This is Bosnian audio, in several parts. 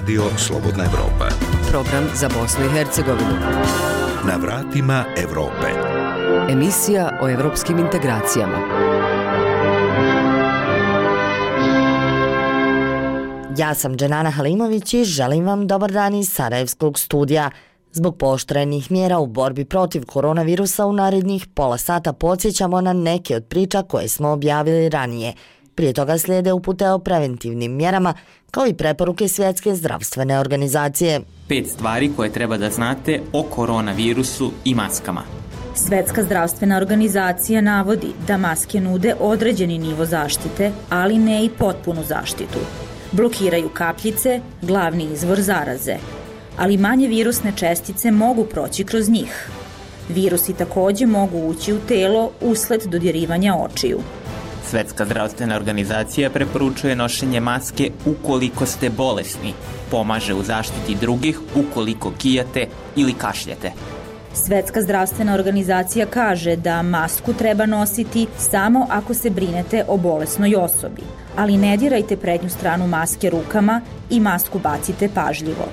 Radio Slobodna Evropa. Program za Bosnu i Hercegovinu. Na vratima Evrope. Emisija o evropskim integracijama. Ja sam Dženana Halimović i želim vam dobar dan iz Sarajevskog studija. Zbog poštrenih mjera u borbi protiv koronavirusa u narednih pola sata podsjećamo na neke od priča koje smo objavili ranije – Prije toga slijede upute o preventivnim mjerama, kao i preporuke Svjetske zdravstvene organizacije. Pet stvari koje treba da znate o koronavirusu i maskama. Svetska zdravstvena organizacija navodi da maske nude određeni nivo zaštite, ali ne i potpunu zaštitu. Blokiraju kapljice, glavni izvor zaraze, ali manje virusne čestice mogu proći kroz njih. Virusi također mogu ući u telo usled dodirivanja očiju. Svetska zdravstvena organizacija preporučuje nošenje maske ukoliko ste bolesni. Pomaže u zaštiti drugih ukoliko kijate ili kašljete. Svetska zdravstvena organizacija kaže da masku treba nositi samo ako se brinete o bolesnoj osobi. Ali ne dirajte prednju stranu maske rukama i masku bacite pažljivo.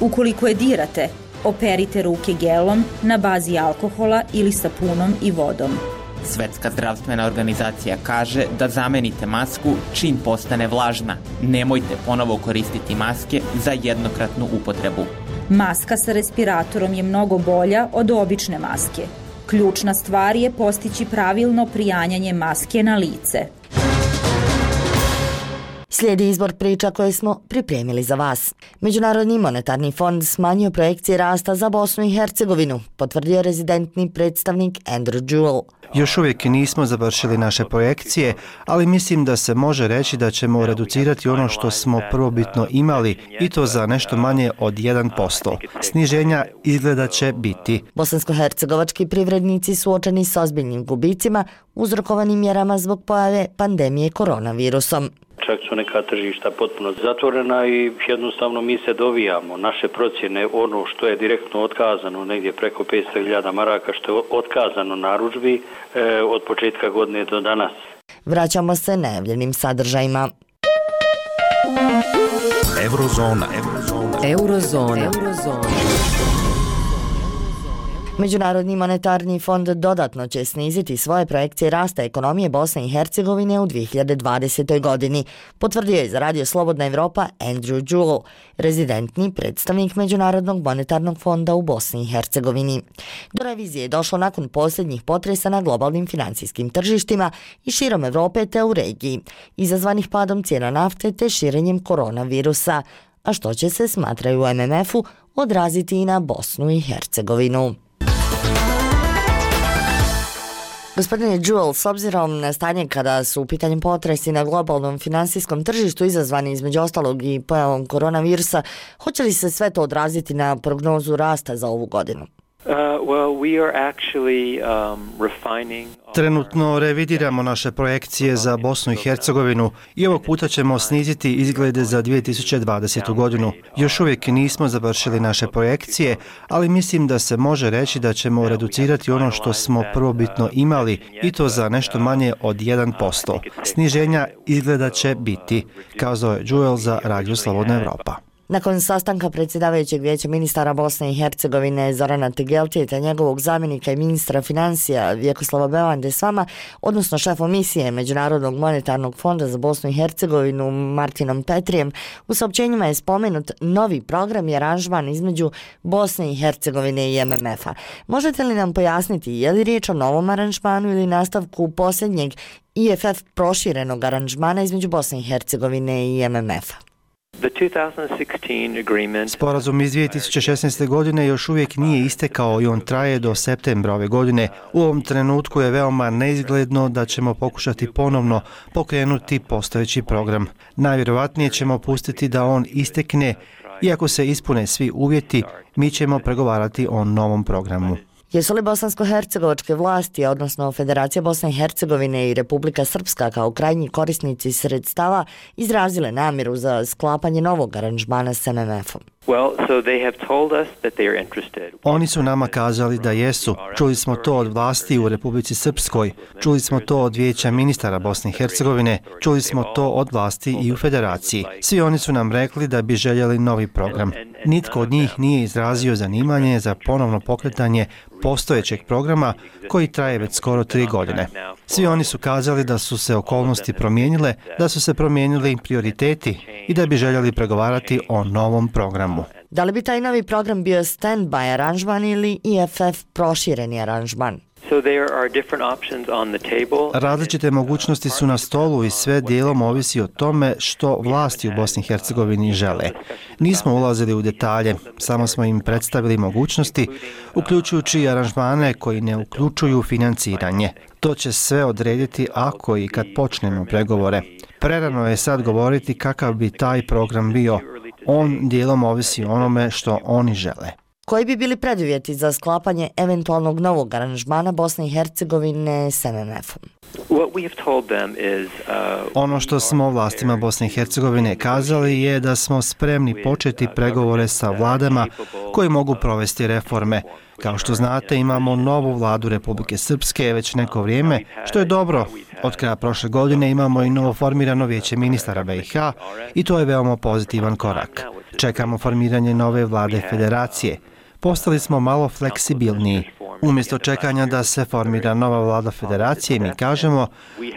Ukoliko je dirate, operite ruke gelom na bazi alkohola ili sapunom i vodom. Svetska zdravstvena organizacija kaže da zamenite masku čim postane vlažna. Nemojte ponovo koristiti maske za jednokratnu upotrebu. Maska sa respiratorom je mnogo bolja od obične maske. Ključna stvar je postići pravilno prijanjanje maske na lice. Slijedi izbor priča koje smo pripremili za vas. Međunarodni monetarni fond smanjio projekcije rasta za Bosnu i Hercegovinu, potvrdio rezidentni predstavnik Andrew Jewell. Još uvijek nismo završili naše projekcije, ali mislim da se može reći da ćemo reducirati ono što smo prvobitno imali i to za nešto manje od 1%. Sniženja izgleda će biti. Bosansko-hercegovački privrednici suočeni s ozbiljnim gubicima uzrokovanim mjerama zbog pojave pandemije koronavirusom. Čak su neka tržišta potpuno zatvorena i jednostavno mi se dovijamo. Naše procjene, ono što je direktno otkazano, negdje preko 500.000 maraka, što je otkazano naručbi e, od početka godine do danas. Vraćamo se najavljenim sadržajima. Eurozona. Eurozona. Eurozona. Eurozona. Međunarodni monetarni fond dodatno će sniziti svoje projekcije rasta ekonomije Bosne i Hercegovine u 2020. godini, potvrdio je za Radio Slobodna Evropa Andrew Jewell, rezidentni predstavnik Međunarodnog monetarnog fonda u Bosni i Hercegovini. Do revizije je došlo nakon posljednjih potresa na globalnim financijskim tržištima i širom Evrope te u regiji, izazvanih padom cijena nafte te širenjem koronavirusa, a što će se, smatraju u MMF-u, odraziti i na Bosnu i Hercegovinu. Gospodine Jewel, s obzirom na stanje kada su u pitanju potresi na globalnom finansijskom tržištu izazvani između ostalog i pojavom koronavirusa, hoće li se sve to odraziti na prognozu rasta za ovu godinu? Uh, well, we are actually um, refining Trenutno revidiramo naše projekcije za Bosnu i Hercegovinu i ovog puta ćemo sniziti izglede za 2020. godinu. Još uvijek nismo završili naše projekcije, ali mislim da se može reći da ćemo reducirati ono što smo prvobitno imali i to za nešto manje od 1%. Sniženja izgleda će biti, kazao je Joel za Radio Slobodna Evropa. Nakon sastanka predsjedavajućeg vijeća ministara Bosne i Hercegovine Zorana Tegeltije te njegovog zamjenika i ministra financija Vjekoslava Belande s vama, odnosno šefom misije Međunarodnog monetarnog fonda za Bosnu i Hercegovinu Martinom Petrijem, u saopćenjima je spomenut novi program i aranžman između Bosne i Hercegovine i MMF-a. Možete li nam pojasniti je li riječ o novom aranžmanu ili nastavku posljednjeg IFF proširenog aranžmana između Bosne i Hercegovine i MMF-a? Sporazum iz 2016. godine još uvijek nije istekao i on traje do septembra ove godine. U ovom trenutku je veoma neizgledno da ćemo pokušati ponovno pokrenuti postojeći program. Najvjerovatnije ćemo pustiti da on istekne i ako se ispune svi uvjeti, mi ćemo pregovarati o novom programu. Jesu li bosansko-hercegovačke vlasti, odnosno Federacija Bosne i Hercegovine i Republika Srpska kao krajnji korisnici sredstava izrazile namjeru za sklapanje novog aranžmana s MMF-om? Oni su nama kazali da jesu. Čuli smo to od vlasti u Republici Srpskoj, čuli smo to od vijeća ministara Bosne i Hercegovine, čuli smo to od vlasti i u Federaciji. Svi oni su nam rekli da bi željeli novi program. Nitko od njih nije izrazio zanimanje za ponovno pokretanje postojećeg programa koji traje već skoro tri godine. Svi oni su kazali da su se okolnosti promijenile, da su se promijenili prioriteti i da bi željeli pregovarati o novom programu. Da li bi taj novi program bio stand-by aranžman ili IFF prošireni aranžman? Različite mogućnosti su na stolu i sve dijelom ovisi o tome što vlasti u Bosni i Hercegovini žele. Nismo ulazili u detalje, samo smo im predstavili mogućnosti, uključujući i aranžmane koji ne uključuju financiranje. To će sve odrediti ako i kad počnemo pregovore. Prerano je sad govoriti kakav bi taj program bio. On dijelom ovisi onome što oni žele. Koji bi bili preduvjeti za sklapanje eventualnog novog aranžmana Bosne i Hercegovine s MMF-om? Uh, ono što smo vlastima Bosne i Hercegovine kazali je da smo spremni početi pregovore sa vladama koji mogu provesti reforme. Kao što znate, imamo novu vladu Republike Srpske već neko vrijeme, što je dobro. Od kraja prošle godine imamo i novo formirano vijeće ministara BiH i to je veoma pozitivan korak. Čekamo formiranje nove vlade federacije postali smo malo fleksibilniji. Umjesto čekanja da se formira nova vlada federacije, mi kažemo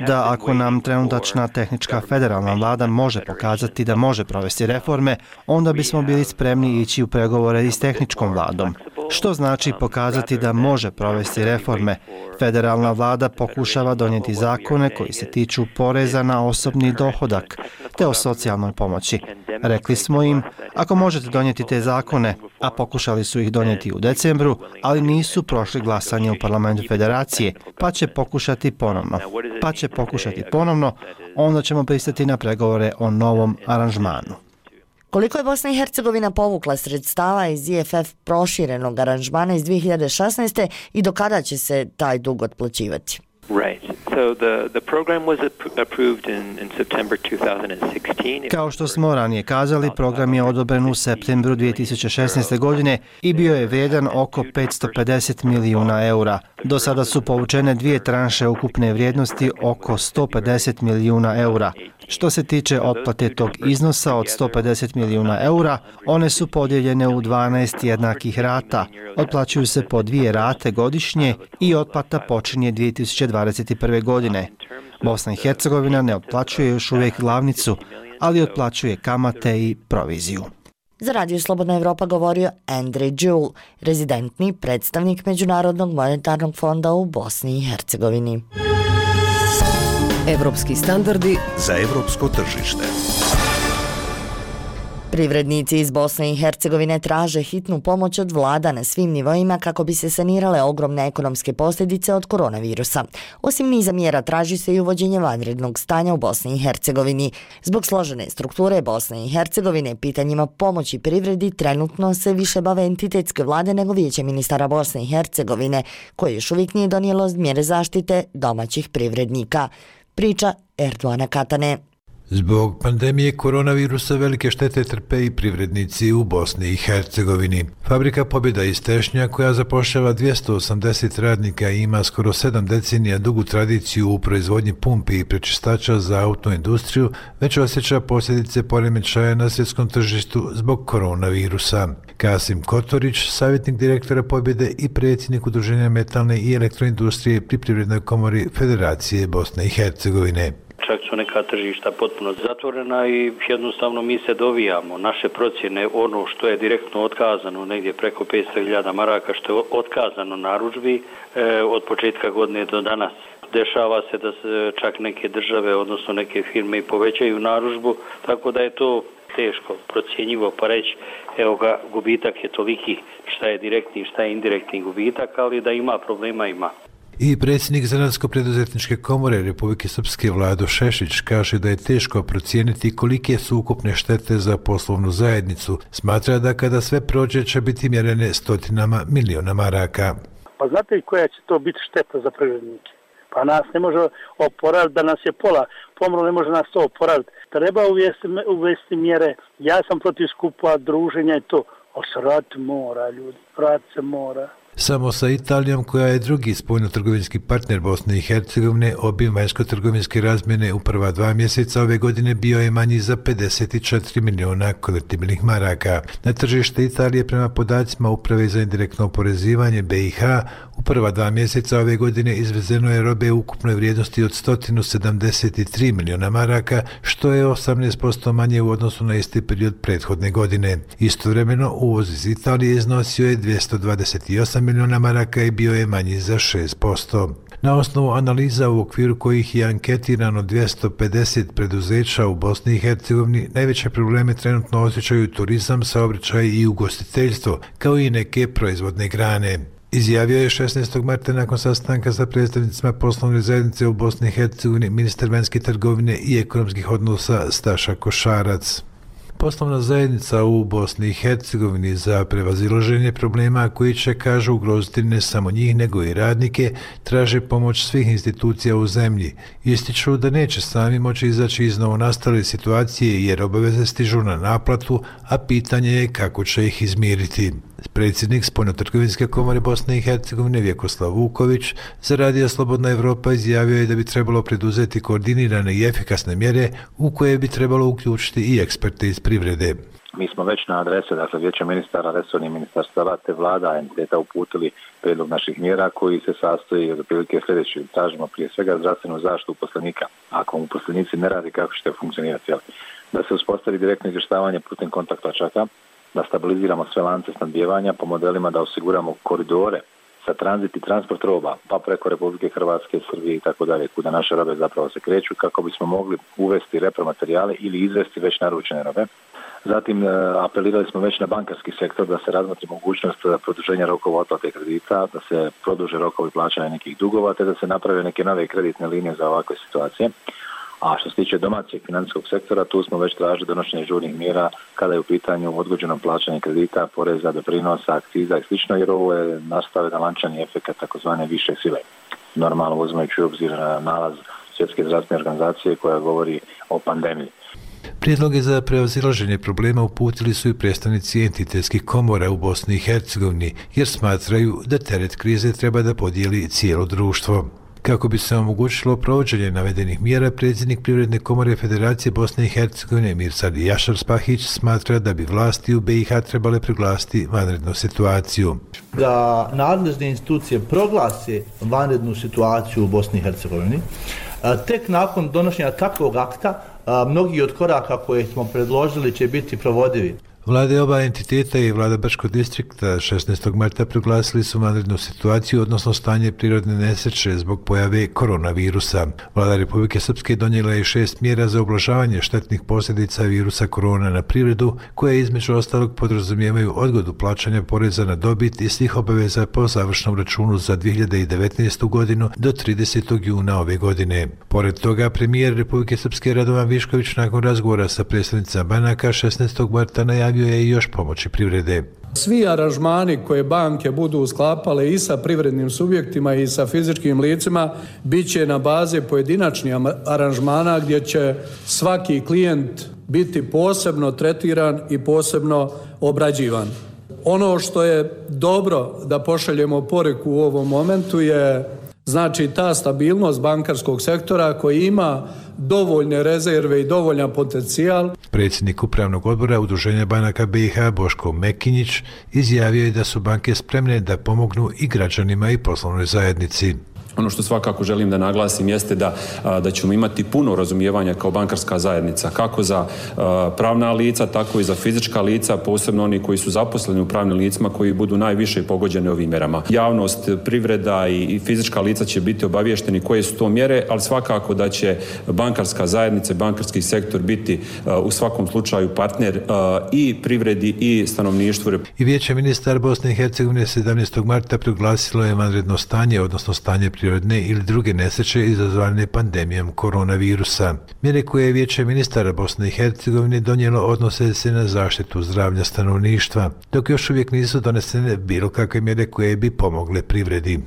da ako nam trenutačna tehnička federalna vlada može pokazati da može provesti reforme, onda bismo bili spremni ići u pregovore i s tehničkom vladom. Što znači pokazati da može provesti reforme? Federalna vlada pokušava donijeti zakone koji se tiču poreza na osobni dohodak te o socijalnoj pomoći. Rekli smo im, ako možete donijeti te zakone, a pokušali su ih donijeti u decembru, ali nisu prošli glasanje u parlamentu federacije, pa će pokušati ponovno. Pa će pokušati ponovno, onda ćemo pristati na pregovore o novom aranžmanu. Koliko je Bosna i Hercegovina povukla sredstava iz IFF proširenog aranžmana iz 2016. i do kada će se taj dug otplaćivati? Right. So the the program was approved in in September 2016. Kao što smo ranije kazali, program je odobren u septembru 2016. godine i bio je vrijedan oko 550 milijuna eura. Do sada su povučene dvije tranše ukupne vrijednosti oko 150 milijuna eura. Što se tiče otplate tog iznosa od 150 milijuna eura, one su podijeljene u 12 jednakih rata. Otplaćuju se po dvije rate godišnje i otplata počinje 2021. godine. Bosna i Hercegovina ne otplaćuje još uvijek glavnicu, ali otplaćuje kamate i proviziju. Za Radio Slobodna Evropa govorio Andre Đul, rezidentni predstavnik Međunarodnog monetarnog fonda u Bosni i Hercegovini. Evropski standardi za evropsko tržište. Privrednici iz Bosne i Hercegovine traže hitnu pomoć od vlada na svim nivoima kako bi se sanirale ogromne ekonomske posljedice od koronavirusa. Osim niza mjera traži se i uvođenje vanrednog stanja u Bosni i Hercegovini. Zbog složene strukture Bosne i Hercegovine pitanjima pomoći privredi trenutno se više bave entitetske vlade nego vijeće ministara Bosne i Hercegovine, koje još uvijek nije donijelo mjere zaštite domaćih privrednika priča Erdoana Katane. Zbog pandemije koronavirusa velike štete trpe i privrednici u Bosni i Hercegovini. Fabrika Pobjeda iz Tešnja, koja zapošljava 280 radnika i ima skoro 7 decenija dugu tradiciju u proizvodnji pumpi i prečistača za autoindustriju, već osjeća posljedice poremećaja na svjetskom tržištu zbog koronavirusa. Kasim Kotorić, savjetnik direktora Pobjede i predsjednik Udruženja metalne i elektroindustrije pri Privrednoj komori Federacije Bosne i Hercegovine čak su neka tržišta potpuno zatvorena i jednostavno mi se dovijamo. Naše procjene, ono što je direktno otkazano, negdje preko 500.000 maraka, što je otkazano naručbi e, od početka godine do danas. Dešava se da se čak neke države, odnosno neke firme i povećaju naružbu, tako da je to teško procjenjivo pa reći evo ga gubitak je toliki šta je direktni šta je indirektni gubitak ali da ima problema ima I predsjednik Zanadsko-preduzetničke komore Republike Srpske Vlado Šešić kaže da je teško procijeniti kolike su ukupne štete za poslovnu zajednicu. Smatra da kada sve prođe će biti mjerene stotinama miliona maraka. Pa znate li koja će to biti šteta za privrednike? Pa nas ne može oporaviti da nas je pola, pomro ne može nas to oporaviti. Treba uvesti, uvesti mjere, ja sam protiv skupa, druženja i to, ali se rad mora, ljudi, rad se mora. Samo sa Italijom, koja je drugi spojno-trgovinski partner Bosne i Hercegovine, obim vanjsko-trgovinske razmjene u prva dva mjeseca ove godine bio je manji za 54 miliona konvertibilnih maraka. Na tržište Italije prema podacima Uprave za indirektno oporezivanje BiH u prva dva mjeseca ove godine izvezeno je robe u ukupnoj vrijednosti od 173 miliona maraka, što je 18% manje u odnosu na isti period prethodne godine. Istovremeno, uvoz iz Italije iznosio je 228 miliona maraka i bio je manji za 6%. Na osnovu analiza u okviru kojih je anketirano 250 preduzeća u Bosni i Hercegovini, najveće probleme trenutno osjećaju turizam, saobraćaj i ugostiteljstvo, kao i neke proizvodne grane. Izjavio je 16. marta nakon sastanka sa predstavnicima poslovne zajednice u Bosni i Hercegovini ministar vanjske trgovine i ekonomskih odnosa Staša Košarac. Poslovna zajednica u Bosni i Hercegovini za prevaziloženje problema koji će, kažu, ugroziti ne samo njih, nego i radnike, traže pomoć svih institucija u zemlji. Ističu da neće sami moći izaći iz novonastale situacije jer obaveze stižu na naplatu, a pitanje je kako će ih izmiriti. Predsjednik Spojno-trgovinske komore Bosne i Hercegovine Vjekoslav Vuković za Radio Slobodna Evropa izjavio je da bi trebalo preduzeti koordinirane i efikasne mjere u koje bi trebalo uključiti i eksperte iz privrede. Mi smo već na adrese, dakle, vijeća ministara, resornih ministarstava, te vlada entiteta uputili predlog naših mjera koji se sastoji od prilike sljedećeg. Tražimo prije svega zdravstvenu zaštitu uposlenika. Ako uposlenici ne radi, kako ćete funkcionirati? Da se uspostavi direktno izvještavanje putem kontaktočaka, da stabiliziramo sve lance snadbijevanja po modelima da osiguramo koridore za tranzit i transport roba, pa preko Republike Hrvatske, Srbije i tako dalje, kuda naše robe zapravo se kreću, kako bismo mogli uvesti repromaterijale ili izvesti već naručene robe. Zatim e, apelirali smo već na bankarski sektor da se razmotri mogućnost produženja rokova otplate kredita, da se produže rokovi plaćanja nekih dugova, te da se naprave neke nove kreditne linije za ovakve situacije. A što se tiče domaćeg financijskog sektora, tu smo već tražili donošenje žurnih mjera kada je u pitanju odgođeno plaćanje kredita, poreza, doprinosa, akciza i slično, jer ovo je nastave lančani efekt takozvane više sile. Normalno uzmajući obzir na nalaz Svjetske zdravstvene organizacije koja govori o pandemiji. Prijedloge za preozilaženje problema uputili su i predstavnici entitetskih komora u Bosni i Hercegovini, jer smatraju da teret krize treba da podijeli cijelo društvo. Kako bi se omogućilo provođenje navedenih mjera, predsjednik Privredne komore Federacije Bosne i Hercegovine Mirsad Jašar Spahić smatra da bi vlasti u BiH trebale proglasiti vanrednu situaciju. Da nadležne institucije proglase vanrednu situaciju u Bosni i Hercegovini, tek nakon donošenja takvog akta, mnogi od koraka koje smo predložili će biti provodivi. Vlade oba entiteta i vlada Brškog distrikta 16. marta proglasili su vanrednu situaciju, odnosno stanje prirodne nesreće zbog pojave koronavirusa. Vlada Republike Srpske donijela je šest mjera za oblažavanje štetnih posljedica virusa korona na privredu, koje između ostalog podrazumijevaju odgodu plaćanja poreza na dobit i svih obaveza po završnom računu za 2019. godinu do 30. juna ove godine. Pored toga, premijer Republike Srpske Radovan Višković nakon razgovora sa predstavnicama banaka 16. marta najavio najavio je i još pomoći privrede. Svi aranžmani koje banke budu sklapale i sa privrednim subjektima i sa fizičkim licima bit će na baze pojedinačnih aranžmana gdje će svaki klijent biti posebno tretiran i posebno obrađivan. Ono što je dobro da pošaljemo poreku u ovom momentu je znači ta stabilnost bankarskog sektora koji ima dovoljne rezerve i dovoljan potencijal. Predsjednik upravnog odbora Udruženja banaka BiH Boško Mekinjić izjavio je da su banke spremne da pomognu i građanima i poslovnoj zajednici. Ono što svakako želim da naglasim jeste da, da ćemo imati puno razumijevanja kao bankarska zajednica, kako za pravna lica, tako i za fizička lica, posebno oni koji su zaposleni u pravnim licima koji budu najviše pogođeni ovim mjerama. Javnost, privreda i, fizička lica će biti obavješteni koje su to mjere, ali svakako da će bankarska zajednica, bankarski sektor biti u svakom slučaju partner i privredi i stanovništvu. I vijeće ministar Bosne i Hercegovine 17. marta proglasilo je vanredno stanje, odnosno stanje pri prirodne ili druge neseče izazvane pandemijom koronavirusa. Mjere koje je vijeće ministara Bosne i Hercegovine donijelo odnose se na zaštitu zdravlja stanovništva, dok još uvijek nisu donesene bilo kakve mjere koje bi pomogle privredi.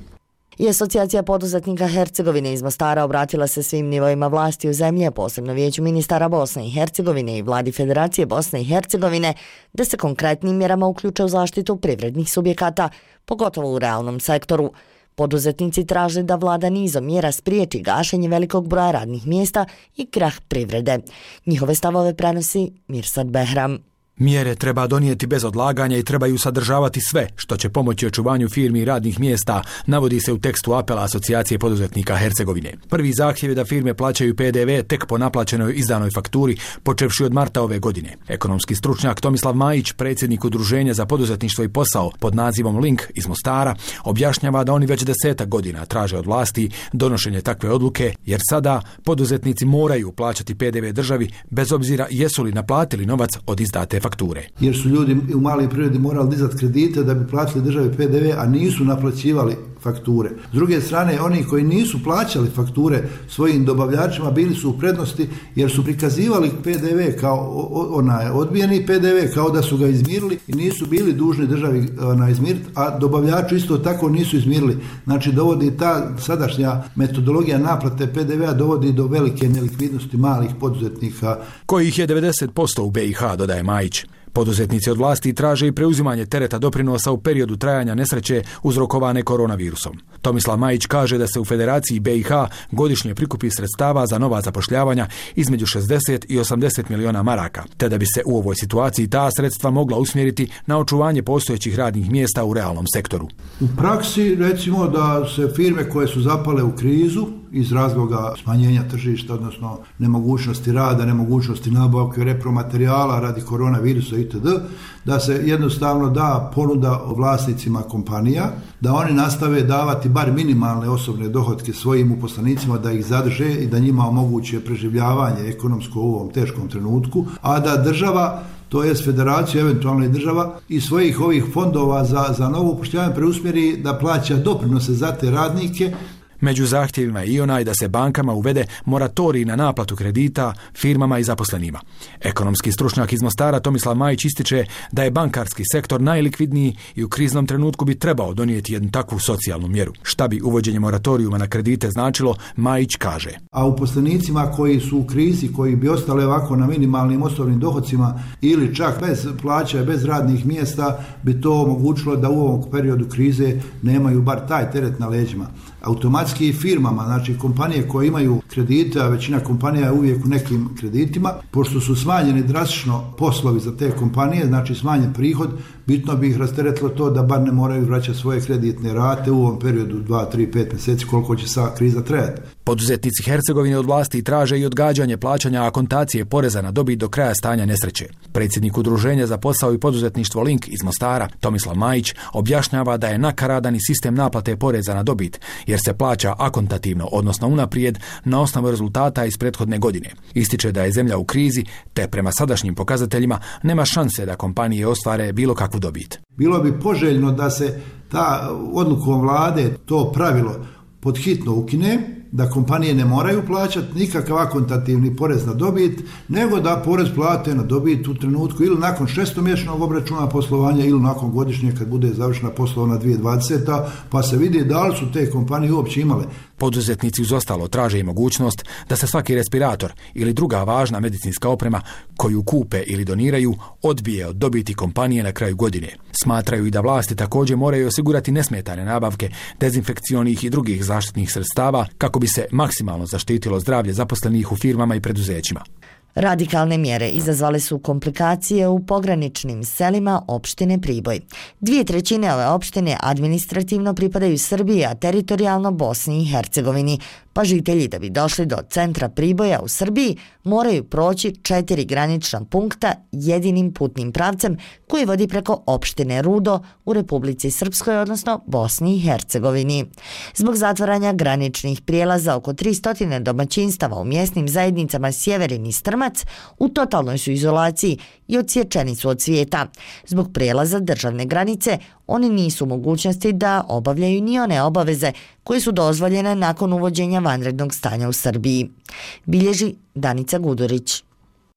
I asocijacija poduzetnika Hercegovine iz Mostara obratila se svim nivoima vlasti u zemlji, posebno vijeću ministara Bosne i Hercegovine i vladi Federacije Bosne i Hercegovine, da se konkretnim mjerama uključe u zaštitu privrednih subjekata, pogotovo u realnom sektoru. Poduzetnici traže da vlada nizom mjera spriječi gašenje velikog broja radnih mjesta i krah privrede. Njihove stavove prenosi Mirsad Behram. Mjere treba donijeti bez odlaganja i trebaju sadržavati sve što će pomoći očuvanju firmi i radnih mjesta, navodi se u tekstu apela Asocijacije poduzetnika Hercegovine. Prvi zahtjev je da firme plaćaju PDV tek po naplaćenoj izdanoj fakturi, počevši od marta ove godine. Ekonomski stručnjak Tomislav Majić, predsjednik Udruženja za poduzetništvo i posao pod nazivom Link iz Mostara, objašnjava da oni već deseta godina traže od vlasti donošenje takve odluke, jer sada poduzetnici moraju plaćati PDV državi bez obzira jesu li naplatili novac od izdate fakture fakture. Jer su ljudi u maloj prirodi morali dizati kredite da bi platili državi PDV, a nisu naplaćivali fakture. S druge strane, oni koji nisu plaćali fakture svojim dobavljačima bili su u prednosti jer su prikazivali PDV kao onaj odbijeni PDV kao da su ga izmirili i nisu bili dužni državi na izmiriti, a dobavljaču isto tako nisu izmirili. Znači dovodi ta sadašnja metodologija naplate PDV-a dovodi do velike nelikvidnosti malih poduzetnika. Kojih je 90% u BiH, dodaje Majić. Poduzetnici od vlasti traže i preuzimanje tereta doprinosa u periodu trajanja nesreće uzrokovane koronavirusom. Tomislav Majić kaže da se u Federaciji BiH godišnje prikupi sredstava za nova zapošljavanja između 60 i 80 miliona maraka, te da bi se u ovoj situaciji ta sredstva mogla usmjeriti na očuvanje postojećih radnih mjesta u realnom sektoru. U praksi recimo da se firme koje su zapale u krizu iz razloga smanjenja tržišta, odnosno nemogućnosti rada, nemogućnosti nabavke repromaterijala radi koronavirusa itd., da se jednostavno da ponuda vlasnicima kompanija, da oni nastave davati bar minimalne osobne dohodke svojim uposlenicima, da ih zadrže i da njima omoguće preživljavanje ekonomsko u ovom teškom trenutku, a da država to je federacija, eventualno i država, i svojih ovih fondova za, za novo upošljavanje preusmjeri da plaća doprinose za te radnike, Među zahtjevima je i onaj da se bankama uvede moratorij na naplatu kredita firmama i zaposlenima. Ekonomski stručnjak iz Mostara Tomislav Majić ističe da je bankarski sektor najlikvidniji i u kriznom trenutku bi trebao donijeti jednu takvu socijalnu mjeru. Šta bi uvođenje moratorijuma na kredite značilo, Majić kaže. A uposlenicima koji su u krizi, koji bi ostale ovako na minimalnim osobnim dohodcima ili čak bez plaća, bez radnih mjesta, bi to omogućilo da u ovom periodu krize nemaju bar taj teret na leđima automatski firmama, znači kompanije koje imaju kredite, a većina kompanija je uvijek u nekim kreditima, pošto su smanjeni drastično poslovi za te kompanije, znači smanjen prihod, bitno bi ih rasteretilo to da bar ne moraju vraćati svoje kreditne rate u ovom periodu 2, 3, 5 mjeseci koliko će sa kriza trajati. Poduzetnici Hercegovine od vlasti traže i odgađanje plaćanja akontacije poreza na dobit do kraja stanja nesreće. Predsjednik udruženja za posao i poduzetništvo Link iz Mostara, Tomislav Majić, objašnjava da je nakaradan i sistem naplate poreza na dobit, jer se plaća akontativno, odnosno unaprijed, na osnovu rezultata iz prethodne godine. Ističe da je zemlja u krizi, te prema sadašnjim pokazateljima nema šanse da kompanije ostvare bilo kakvu dobit. Bilo bi poželjno da se ta odlukom vlade to pravilo podhitno ukine, da kompanije ne moraju plaćati nikakav akontativni porez na dobit, nego da porez plate na dobit u trenutku ili nakon šestomješnog obračuna poslovanja ili nakon godišnje kad bude završena poslovna 2020. pa se vidi da li su te kompanije uopće imale Poduzetnici uz ostalo traže i mogućnost da se svaki respirator ili druga važna medicinska oprema koju kupe ili doniraju odbije od dobiti kompanije na kraju godine. Smatraju i da vlasti također moraju osigurati nesmetane nabavke dezinfekcionih i drugih zaštitnih sredstava kako bi se maksimalno zaštitilo zdravlje zaposlenih u firmama i preduzećima. Radikalne mjere izazvale su komplikacije u pograničnim selima opštine Priboj. Dvije trećine ove opštine administrativno pripadaju Srbiji, a teritorijalno Bosni i Hercegovini, pa žitelji da bi došli do centra Priboja u Srbiji moraju proći četiri granična punkta jedinim putnim pravcem koji vodi preko opštine Rudo u Republici Srpskoj, odnosno Bosni i Hercegovini. Zbog zatvaranja graničnih prijelaza oko 300 domaćinstava u mjesnim zajednicama Sjeverin i Strm Nemac u totalnoj su izolaciji i odsječeni su od svijeta. Zbog prelaza državne granice oni nisu u mogućnosti da obavljaju ni one obaveze koje su dozvoljene nakon uvođenja vanrednog stanja u Srbiji. Bilježi Danica Gudurić.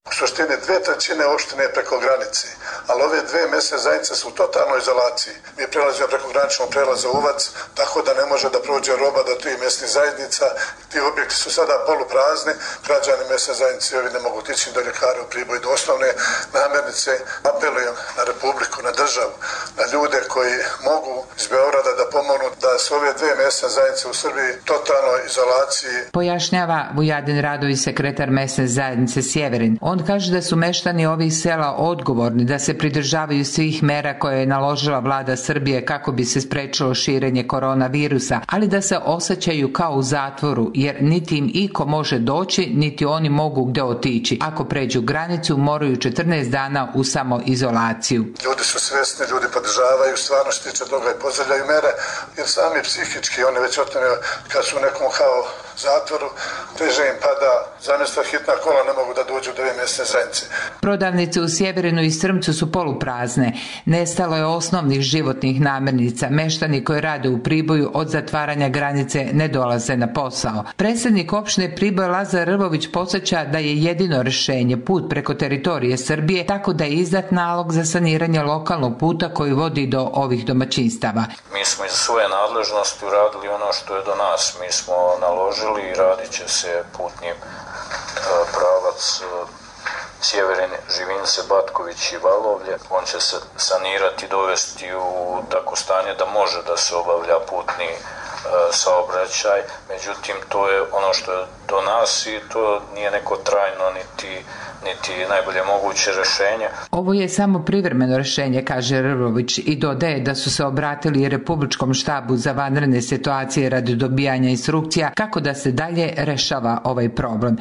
U suštini dve trećine opštine je preko granice, ali ove dve mesne zajednice su u totalnoj izolaciji. Mi prelazimo preko graničnog prelaza Uvac, tako da ne može da prođe roba do tih mesnih zajednica. Ti objekti su sada poluprazni, građani mesne zajednice ovi ne mogu tići do ljekara u priboj do osnovne namernice. Apelujem na Republiku, na državu, na ljude koji mogu iz Beograda da pomognu da su ove dve mesne zajednice u Srbiji totalnoj izolaciji. Pojašnjava Vujadin Radovi, sekretar mesne zajednice Sjeverin. On On kaže da su meštani ovih sela odgovorni da se pridržavaju svih mera koje je naložila vlada Srbije kako bi se sprečilo širenje koronavirusa, ali da se osjećaju kao u zatvoru jer niti im iko može doći, niti oni mogu gde otići. Ako pređu granicu, moraju 14 dana u samoizolaciju. Ljudi su svesni, ljudi podržavaju, stvarno što tiče toga i pozdravljaju mere, jer sami psihički, oni već otmene kad su u nekom kao zatvoru, teže im pada, zamjesto hitna kola ne mogu da dođu do ove mjesne zajednice. Prodavnice u Sjeverinu i Strmcu su poluprazne. Nestalo je osnovnih životnih namirnica. Meštani koji rade u Priboju od zatvaranja granice ne dolaze na posao. Predsjednik opštine Priboj Lazar Rvović posjeća da je jedino rešenje put preko teritorije Srbije, tako da je izdat nalog za saniranje lokalnog puta koji vodi do ovih domaćinstava. Mi smo iz svoje nadležnosti uradili ono što je do nas. Mi smo naložili i radit će se putni e, pravac e, Sjeverin, Živince, Batković i Valovlje. On će se sanirati i dovesti u tako stanje da može da se obavlja putni saobraćaj. Međutim, to je ono što je do nas i to nije neko trajno niti niti najbolje moguće rešenje. Ovo je samo privremeno rešenje, kaže Rrović i dodaje da su se obratili Republičkom štabu za vanredne situacije radi dobijanja instrukcija kako da se dalje rešava ovaj problem.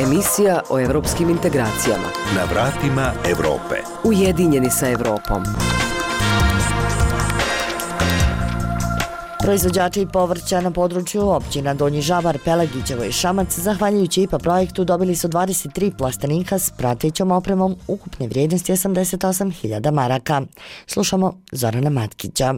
Emisija o evropskim integracijama. Na vratima Evrope. Ujedinjeni sa Evropom. Proizvođači povrća na području općina Donji Žabar, Pelagićevo i Šamac, zahvaljujući IPA projektu, dobili su 23 plastenika s pratećom opremom ukupne vrijednosti 88.000 maraka. Slušamo Zorana Matkića.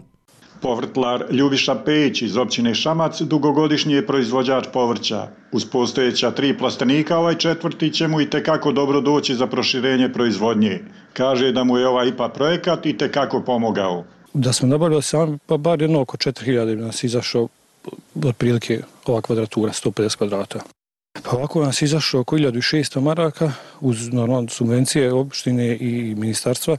Povrtlar Ljubiša Peć iz općine Šamac dugogodišnji je proizvođač povrća. Uz postojeća tri plastenika ovaj četvrti će mu i tekako dobro doći za proširenje proizvodnje. Kaže da mu je ovaj IPA projekat i tekako pomogao. Da smo nabavili sam, pa bar jedno oko 4000 nas izašao otprilike ova kvadratura, 150 kvadrata. Pa ovako nas izašao oko 1600 maraka uz normalno subvencije opštine i ministarstva.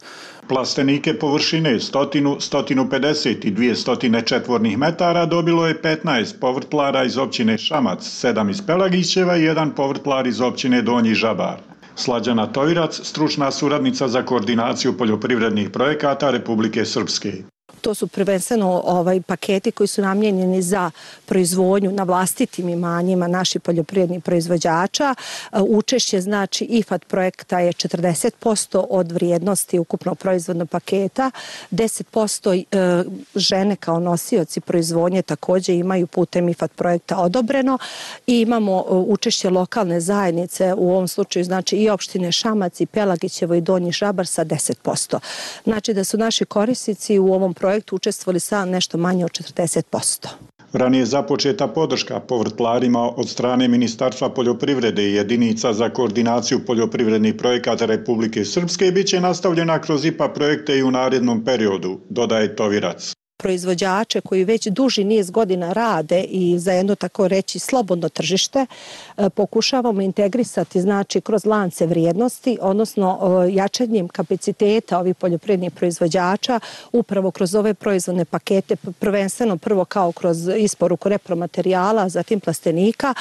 Plastenike površine 100, 150 i 200 četvornih metara dobilo je 15 povrtlara iz općine Šamac, 7 iz Pelagićeva i jedan povrtlar iz općine Donji Žabar. Slađana Tojrac, stručna suradnica za koordinaciju poljoprivrednih projekata Republike Srpske. To su prvenstveno ovaj paketi koji su namjenjeni za proizvodnju na vlastitim imanjima naših poljoprivrednih proizvođača. Uh, učešće znači IFAD projekta je 40% od vrijednosti ukupnog proizvodnog paketa. 10% uh, žene kao nosioci proizvodnje također imaju putem IFAD projekta odobreno i imamo uh, učešće lokalne zajednice u ovom slučaju znači i opštine Šamac i Pelagićevo i Donji Žabar sa 10%. Znači da su naši korisnici u ovom projektu projektu učestvovali sa nešto manje od 40%. Ranije započeta podrška povrtlarima od strane Ministarstva poljoprivrede i jedinica za koordinaciju poljoprivrednih projekata Republike Srpske biće nastavljena kroz IPA projekte i u narednom periodu, dodaje Tovirac proizvođače koji već duži niz godina rade i za jedno tako reći slobodno tržište e, pokušavamo integrisati znači kroz lance vrijednosti, odnosno e, jačanjem kapaciteta ovih poljoprivrednih proizvođača upravo kroz ove proizvodne pakete, prvenstveno prvo kao kroz isporuku repromaterijala, zatim plastenika,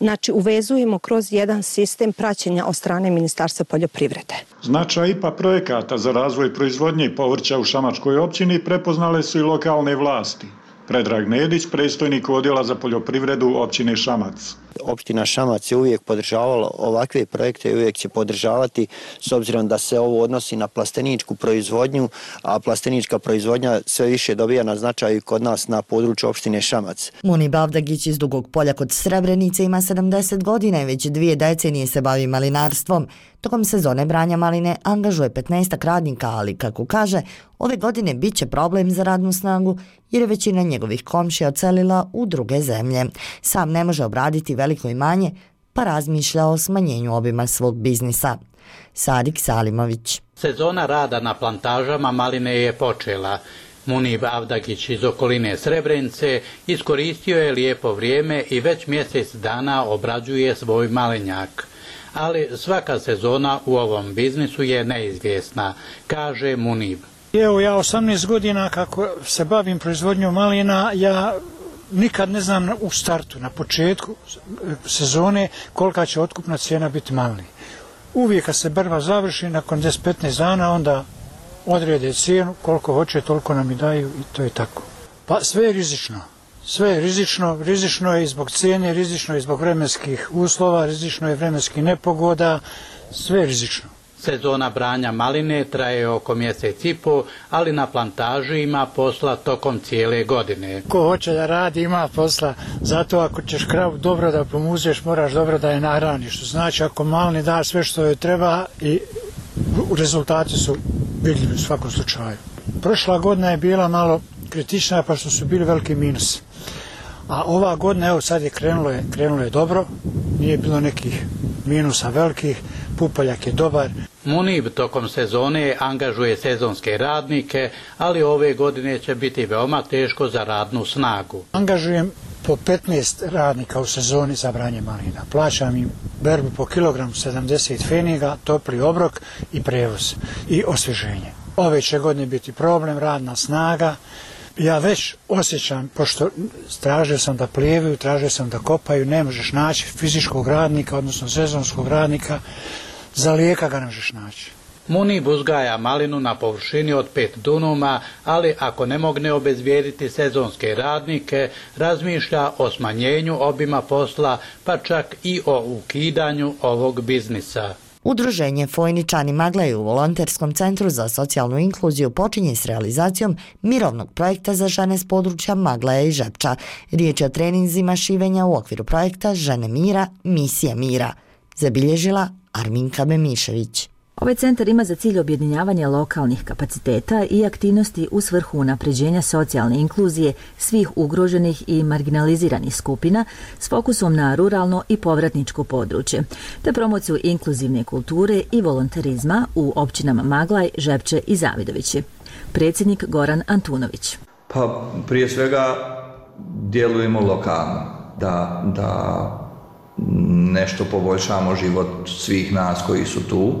znači uvezujemo kroz jedan sistem praćenja od strane Ministarstva poljoprivrede. Značaj IPA projekata za razvoj proizvodnje i povrća u Šamačkoj općini prepoznale su i lokalne vlasti. Predrag Nedić, predstojnik odjela za poljoprivredu općine Šamac. Opština Šamac je uvijek podržavala ovakve projekte i uvijek će podržavati s obzirom da se ovo odnosi na plasteničku proizvodnju, a plastenička proizvodnja sve više dobija na značaju kod nas na području opštine Šamac. Muni Bavdagić iz Dugog polja kod Srebrenice ima 70 godina i već dvije decenije se bavi malinarstvom. Tokom sezone branja maline angažuje 15 radnika, ali kako kaže, ove godine bit će problem za radnu snagu jer je većina njegovih komšija ocelila u druge zemlje. Sam ne može obraditi veliko imanje, pa razmišlja o smanjenju obima svog biznisa. Sadik Salimović Sezona rada na plantažama maline je počela. Munib Avdagić iz okoline Srebrenice iskoristio je lijepo vrijeme i već mjesec dana obrađuje svoj malinjak. Ali svaka sezona u ovom biznisu je neizvjesna, kaže Munib. Evo ja 18 godina kako se bavim proizvodnjom malina, ja nikad ne znam u startu, na početku sezone, kolika će otkupna cijena biti malini. Uvijek kad se brva završi, nakon 10-15 dana, onda odrede cijenu, koliko hoće, toliko nam i daju i to je tako. Pa sve je rizično. Sve je rizično, rizično je i zbog cijene, rizično je i zbog vremenskih uslova, rizično je vremenskih nepogoda, sve je rizično. Sezona branja maline traje oko mjesec i po, ali na plantaži ima posla tokom cijele godine. Ko hoće da radi ima posla, zato ako ćeš kravu dobro da pomuzeš, moraš dobro da je nahraniš. Što znači ako malini da sve što joj treba i rezultati su vidljivi u svakom slučaju. Prošla godina je bila malo kritična pa što su bili veliki minus. A ova godina, evo sad je krenulo je, krenulo je dobro, nije bilo nekih minusa velikih, pupoljak je dobar. Munib tokom sezone angažuje sezonske radnike, ali ove godine će biti veoma teško za radnu snagu. Angažujem po 15 radnika u sezoni za branje malina. Plaćam im berbu po kilogramu 70 feniga, topli obrok i prevoz i osvježenje. Ove će godine biti problem, radna snaga. Ja već osjećam, pošto tražio sam da plijevaju, tražio sam da kopaju, ne možeš naći fizičkog radnika, odnosno sezonskog radnika, za lijeka ga ne možeš naći. Munib uzgaja malinu na površini od 5 dunuma, ali ako ne mogne obezvijediti sezonske radnike, razmišlja o smanjenju obima posla, pa čak i o ukidanju ovog biznisa. Udruženje Fojničani Maglej u Volonterskom centru za socijalnu inkluziju počinje s realizacijom mirovnog projekta za žene s područja Magleja i Žepča. Riječ je o treninzima šivenja u okviru projekta Žene mira, misija mira. Zabilježila Arminka Bemišević. Ovaj centar ima za cilj objedinjavanje lokalnih kapaciteta i aktivnosti u svrhu napređenja socijalne inkluzije svih ugroženih i marginaliziranih skupina s fokusom na ruralno i povratničko područje, te promociju inkluzivne kulture i volontarizma u općinama Maglaj, Žepče i Zavidovići. Predsjednik Goran Antunović. Pa prije svega djelujemo lokalno, da, da nešto poboljšamo život svih nas koji su tu.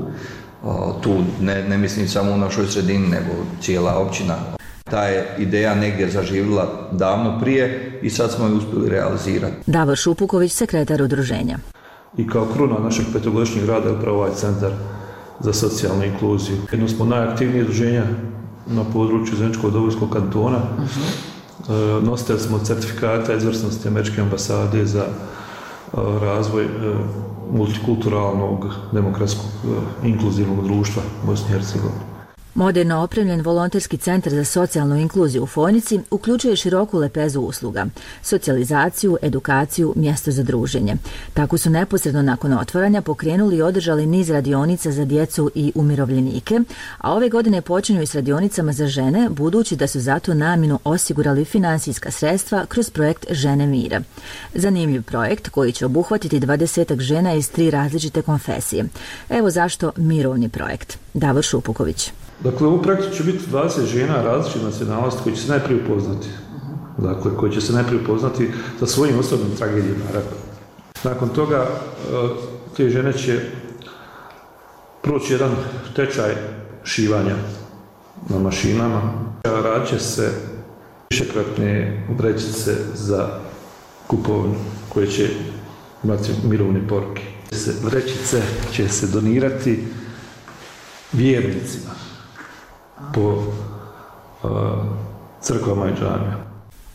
Tu ne, ne mislim samo u našoj sredini, nego cijela općina. Ta je ideja negdje zaživila davno prije i sad smo je uspjeli realizirati. Davor Šupuković, sekretar udruženja. I kao kruna našeg petogodišnjeg rada je upravo ovaj centar za socijalnu inkluziju. Jedno smo najaktivnije udruženja na području Zemčkog dobrovskog kantona. Uh -huh. Nositelj smo certifikata izvrsnosti Američke ambasade za razvoj e, multikulturalnog, demokratskog, e, inkluzivnog društva Bosne i Hercegovine. Moderno opremljen volonterski centar za socijalnu inkluziju u Fojnici uključuje široku lepezu usluga, socijalizaciju, edukaciju, mjesto za druženje. Tako su neposredno nakon otvaranja pokrenuli i održali niz radionica za djecu i umirovljenike, a ove godine počinju i s radionicama za žene, budući da su zato naminu osigurali finansijska sredstva kroz projekt Žene mira. Zanimljiv projekt koji će obuhvatiti 20 žena iz tri različite konfesije. Evo zašto mirovni projekt. Davor Šupuković. Dakle, u projektu će biti 20 žena različite nacionalnosti koji će se najprije upoznati. Dakle, koji će se najprije upoznati sa svojim osobnim tragedijama. Nakon toga, e, te žene će proći jedan tečaj šivanja na mašinama. Rad će se višekratne vrećice za kupovnu koje će imati mirovne poruke. Vrećice će se donirati vjernicima po uh, crkvama i džamijama.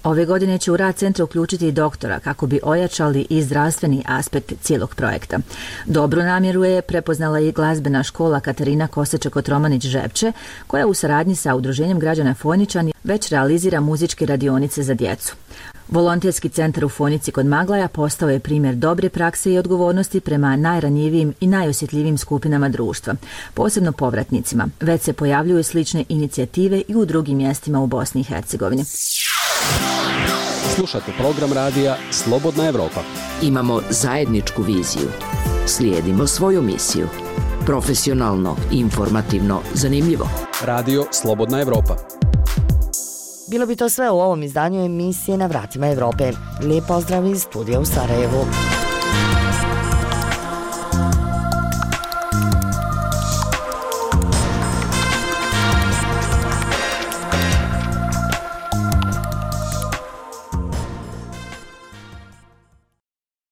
Ove godine će u rad centra uključiti i doktora kako bi ojačali i zdravstveni aspekt cijelog projekta. Dobru namjeru je prepoznala i glazbena škola Katarina Koseček-Otromanić-Žepče, koja u saradnji sa Udruženjem građana Fojničani već realizira muzičke radionice za djecu. Volonterski centar u Fonici kod Maglaja postao je primjer dobre prakse i odgovornosti prema najranjivijim i najosjetljivijim skupinama društva, posebno povratnicima. Već se pojavljuju slične inicijative i u drugim mjestima u Bosni i Hercegovini. Slušate program radija Slobodna Evropa. Imamo zajedničku viziju. Slijedimo svoju misiju. Profesionalno, informativno, zanimljivo. Radio Slobodna Evropa. Bilo bi to sve u ovom izdanju emisije na vratima Evrope. Lijep pozdrav iz studija u Sarajevu.